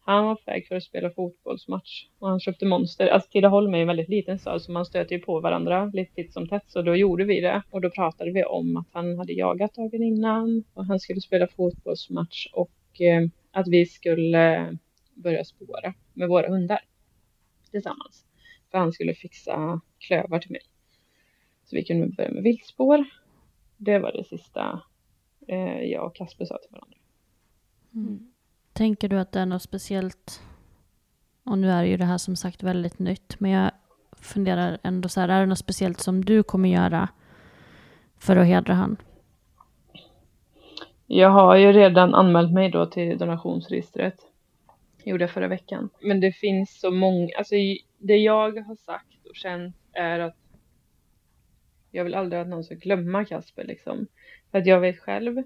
han var på väg för att spela fotbollsmatch och han köpte Monster. Alltså Tidaholm är en väldigt liten stad så man stöter ju på varandra lite titt som tätt. Så då gjorde vi det och då pratade vi om att han hade jagat dagen innan och han skulle spela fotbollsmatch och eh, att vi skulle börja spåra med våra hundar tillsammans. För han skulle fixa klövar till mig. Så vi kunde börja med viltspår. Det var det sista eh, jag och Kasper sa till varandra. Mm. Tänker du att det är något speciellt? Och nu är ju det här som sagt väldigt nytt, men jag funderar ändå så här, är det något speciellt som du kommer göra för att hedra han? Jag har ju redan anmält mig då till donationsregistret. Gjorde jag förra veckan. Men det finns så många, alltså det jag har sagt och känt är att jag vill aldrig att någon ska glömma Kasper liksom. För att jag vet själv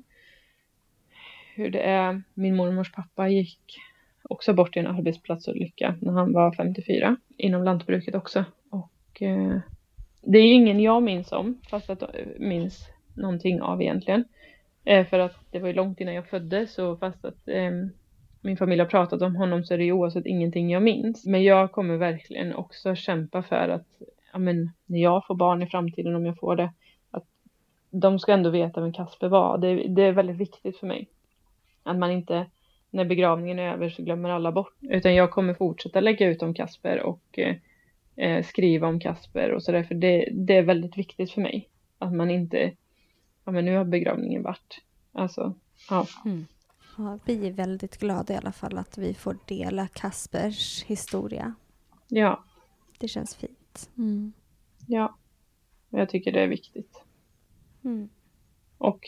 hur det är. Min mormors pappa gick också bort i en arbetsplatsolycka när han var 54 inom lantbruket också. Och eh, det är ingen jag minns om, fast att jag minns någonting av egentligen. Eh, för att det var ju långt innan jag föddes och fast att eh, min familj har pratat om honom så är det ju oavsett ingenting jag minns. Men jag kommer verkligen också kämpa för att ja, men, när jag får barn i framtiden, om jag får det, att de ska ändå veta vem Kasper var. Det, det är väldigt viktigt för mig. Att man inte, när begravningen är över så glömmer alla bort. Utan jag kommer fortsätta lägga ut om Kasper och eh, skriva om Kasper och sådär. För det, det är väldigt viktigt för mig. Att man inte, ja men nu har begravningen varit. Alltså, ja. Mm. ja. Vi är väldigt glada i alla fall att vi får dela Kaspers historia. Ja. Det känns fint. Mm. Ja. Jag tycker det är viktigt. Mm. Och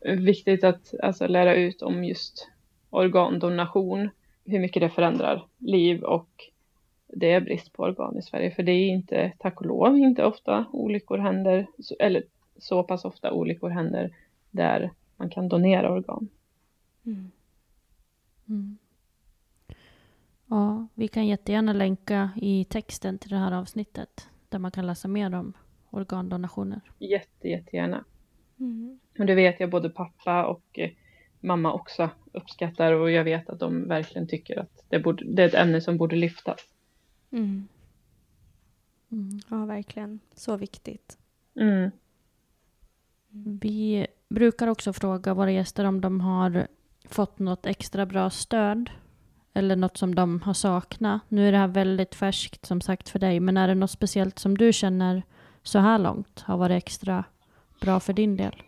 viktigt att alltså, lära ut om just organdonation, hur mycket det förändrar liv och det är brist på organ i Sverige. För det är inte, tack och lov, inte ofta olyckor händer, eller så pass ofta olyckor händer där man kan donera organ. Mm. Mm. Ja, vi kan jättegärna länka i texten till det här avsnittet där man kan läsa mer om organdonationer. Jätte, jättegärna. Mm. Och det vet jag både pappa och eh, mamma också uppskattar och jag vet att de verkligen tycker att det, borde, det är ett ämne som borde lyftas. Mm. Mm. Ja, verkligen. Så viktigt. Mm. Vi brukar också fråga våra gäster om de har fått något extra bra stöd eller något som de har saknat. Nu är det här väldigt färskt som sagt för dig, men är det något speciellt som du känner så här långt har varit extra bra för din del?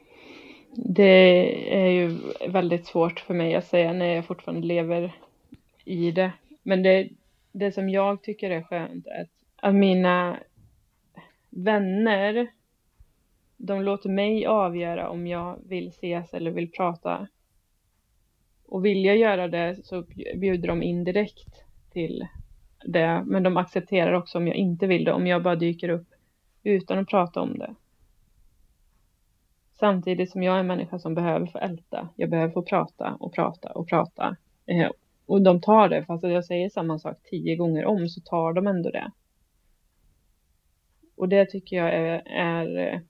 Det är ju väldigt svårt för mig att säga när jag fortfarande lever i det. Men det, det som jag tycker är skönt är att, att mina vänner, de låter mig avgöra om jag vill ses eller vill prata. Och vill jag göra det så bjuder de indirekt till det. Men de accepterar också om jag inte vill det, om jag bara dyker upp utan att prata om det. Samtidigt som jag är en människa som behöver få älta. Jag behöver få prata och prata och prata. Eh, och de tar det, fast jag säger samma sak tio gånger om så tar de ändå det. Och det tycker jag är, är eh,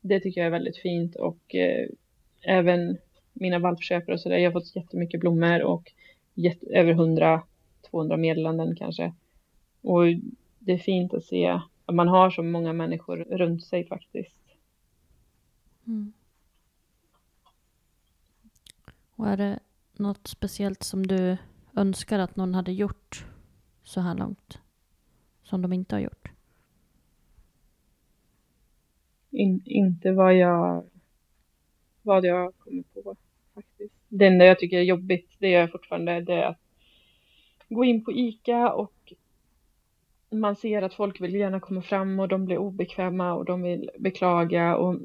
det tycker jag är väldigt fint och eh, även mina valpköpare och sådär. Jag har fått jättemycket blommor och jätte, över 100-200 meddelanden kanske. Och det är fint att se att man har så många människor runt sig faktiskt. Mm. Och är det något speciellt som du önskar att någon hade gjort så här långt? Som de inte har gjort? In, inte vad jag, vad jag kommer på faktiskt. Det enda jag tycker är jobbigt, det gör jag fortfarande, det är att gå in på ICA och man ser att folk vill gärna komma fram och de blir obekväma och de vill beklaga och,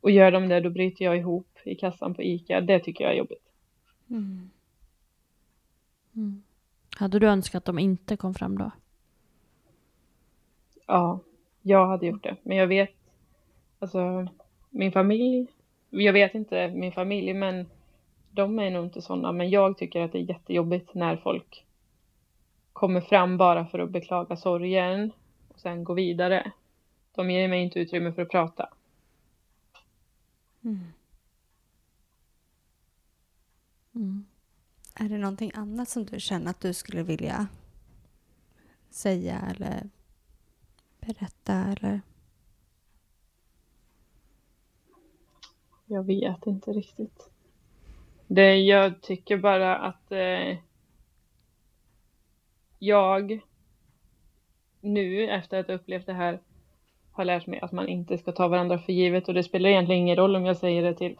och gör de det då bryter jag ihop i kassan på ICA. Det tycker jag är jobbigt. Mm. Mm. Hade du önskat att de inte kom fram då? Ja, jag hade gjort det. Men jag vet, alltså min familj, jag vet inte min familj, men de är nog inte sådana. Men jag tycker att det är jättejobbigt när folk kommer fram bara för att beklaga sorgen och sen gå vidare. De ger mig inte utrymme för att prata. Mm. Mm. Är det någonting annat som du känner att du skulle vilja säga eller berätta eller? Jag vet inte riktigt. Det, jag tycker bara att eh, jag nu efter att ha upplevt det här har lärt mig att man inte ska ta varandra för givet och det spelar egentligen ingen roll om jag säger det till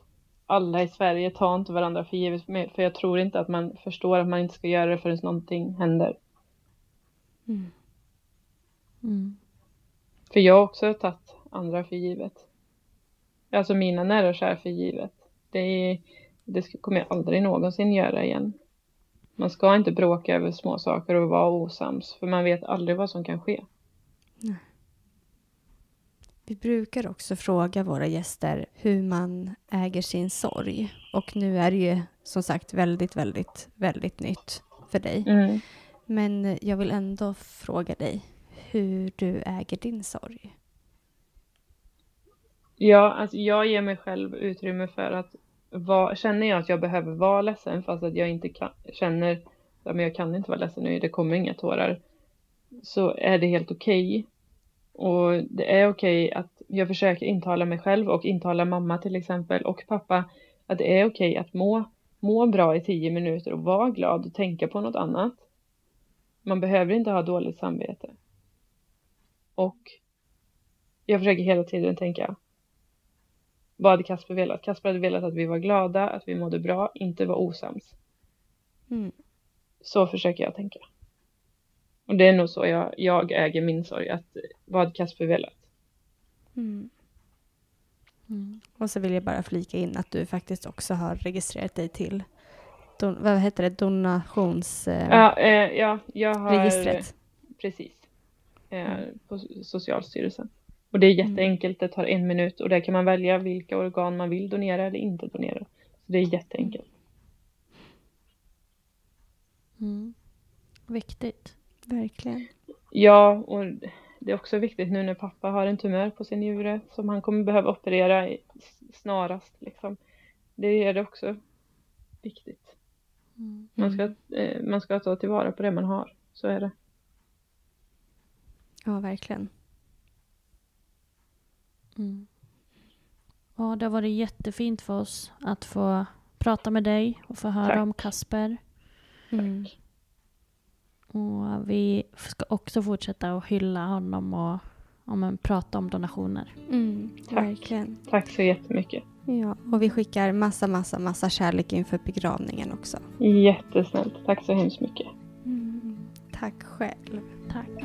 alla i Sverige, ta inte varandra för givet för jag tror inte att man förstår att man inte ska göra det förrän någonting händer. Mm. Mm. För jag har också tagit andra för givet. Alltså mina nära och kära för givet. Det, är, det kommer jag aldrig någonsin göra igen. Man ska inte bråka över små saker och vara osams, för man vet aldrig vad som kan ske. Nej. Vi brukar också fråga våra gäster hur man äger sin sorg. Och nu är det ju som sagt väldigt, väldigt, väldigt nytt för dig. Mm. Men jag vill ändå fråga dig hur du äger din sorg. Ja, alltså jag ger mig själv utrymme för att vara, känner jag att jag behöver vara ledsen fast att jag inte kan, känner att jag kan inte vara ledsen nu, det kommer inga tårar, så är det helt okej. Okay. Och det är okej okay att jag försöker intala mig själv och intala mamma till exempel och pappa att det är okej okay att må, må bra i tio minuter och vara glad och tänka på något annat. Man behöver inte ha dåligt samvete. Och jag försöker hela tiden tänka vad hade Kasper velat? Kasper hade velat att vi var glada, att vi mådde bra, inte var osams. Mm. Så försöker jag tänka. Och det är nog så jag, jag äger min sorg, att vad hade Kasper velat? Mm. Mm. Och så vill jag bara flika in att du faktiskt också har registrerat dig till don, vad heter det, donations... Eh, ja, eh, ja, jag har... Registret. Precis. Eh, på Socialstyrelsen. Och det är Mm. jätteenkelt, det tar en minut och där kan man välja vilka organ man vill donera eller inte donera. Så det är jätteenkelt. Mm. Viktigt. Verkligen. Ja, och det är också viktigt nu när pappa har en tumör på sin njure som han kommer behöva operera snarast. Liksom. Det är det också viktigt. Mm. Man ska, eh, man ska ta tillvara på det man har. Så är det. Ja, verkligen. Mm. Ja, det har varit jättefint för oss att få prata med dig och få höra Tack. om Kasper. Mm. Och vi ska också fortsätta att hylla honom och men, prata om donationer. Mm, Tack. verkligen. Tack så jättemycket. Ja, och vi skickar massa, massa, massa kärlek inför begravningen också. Jättesnällt. Tack så hemskt mycket. Mm. Tack själv. Tack.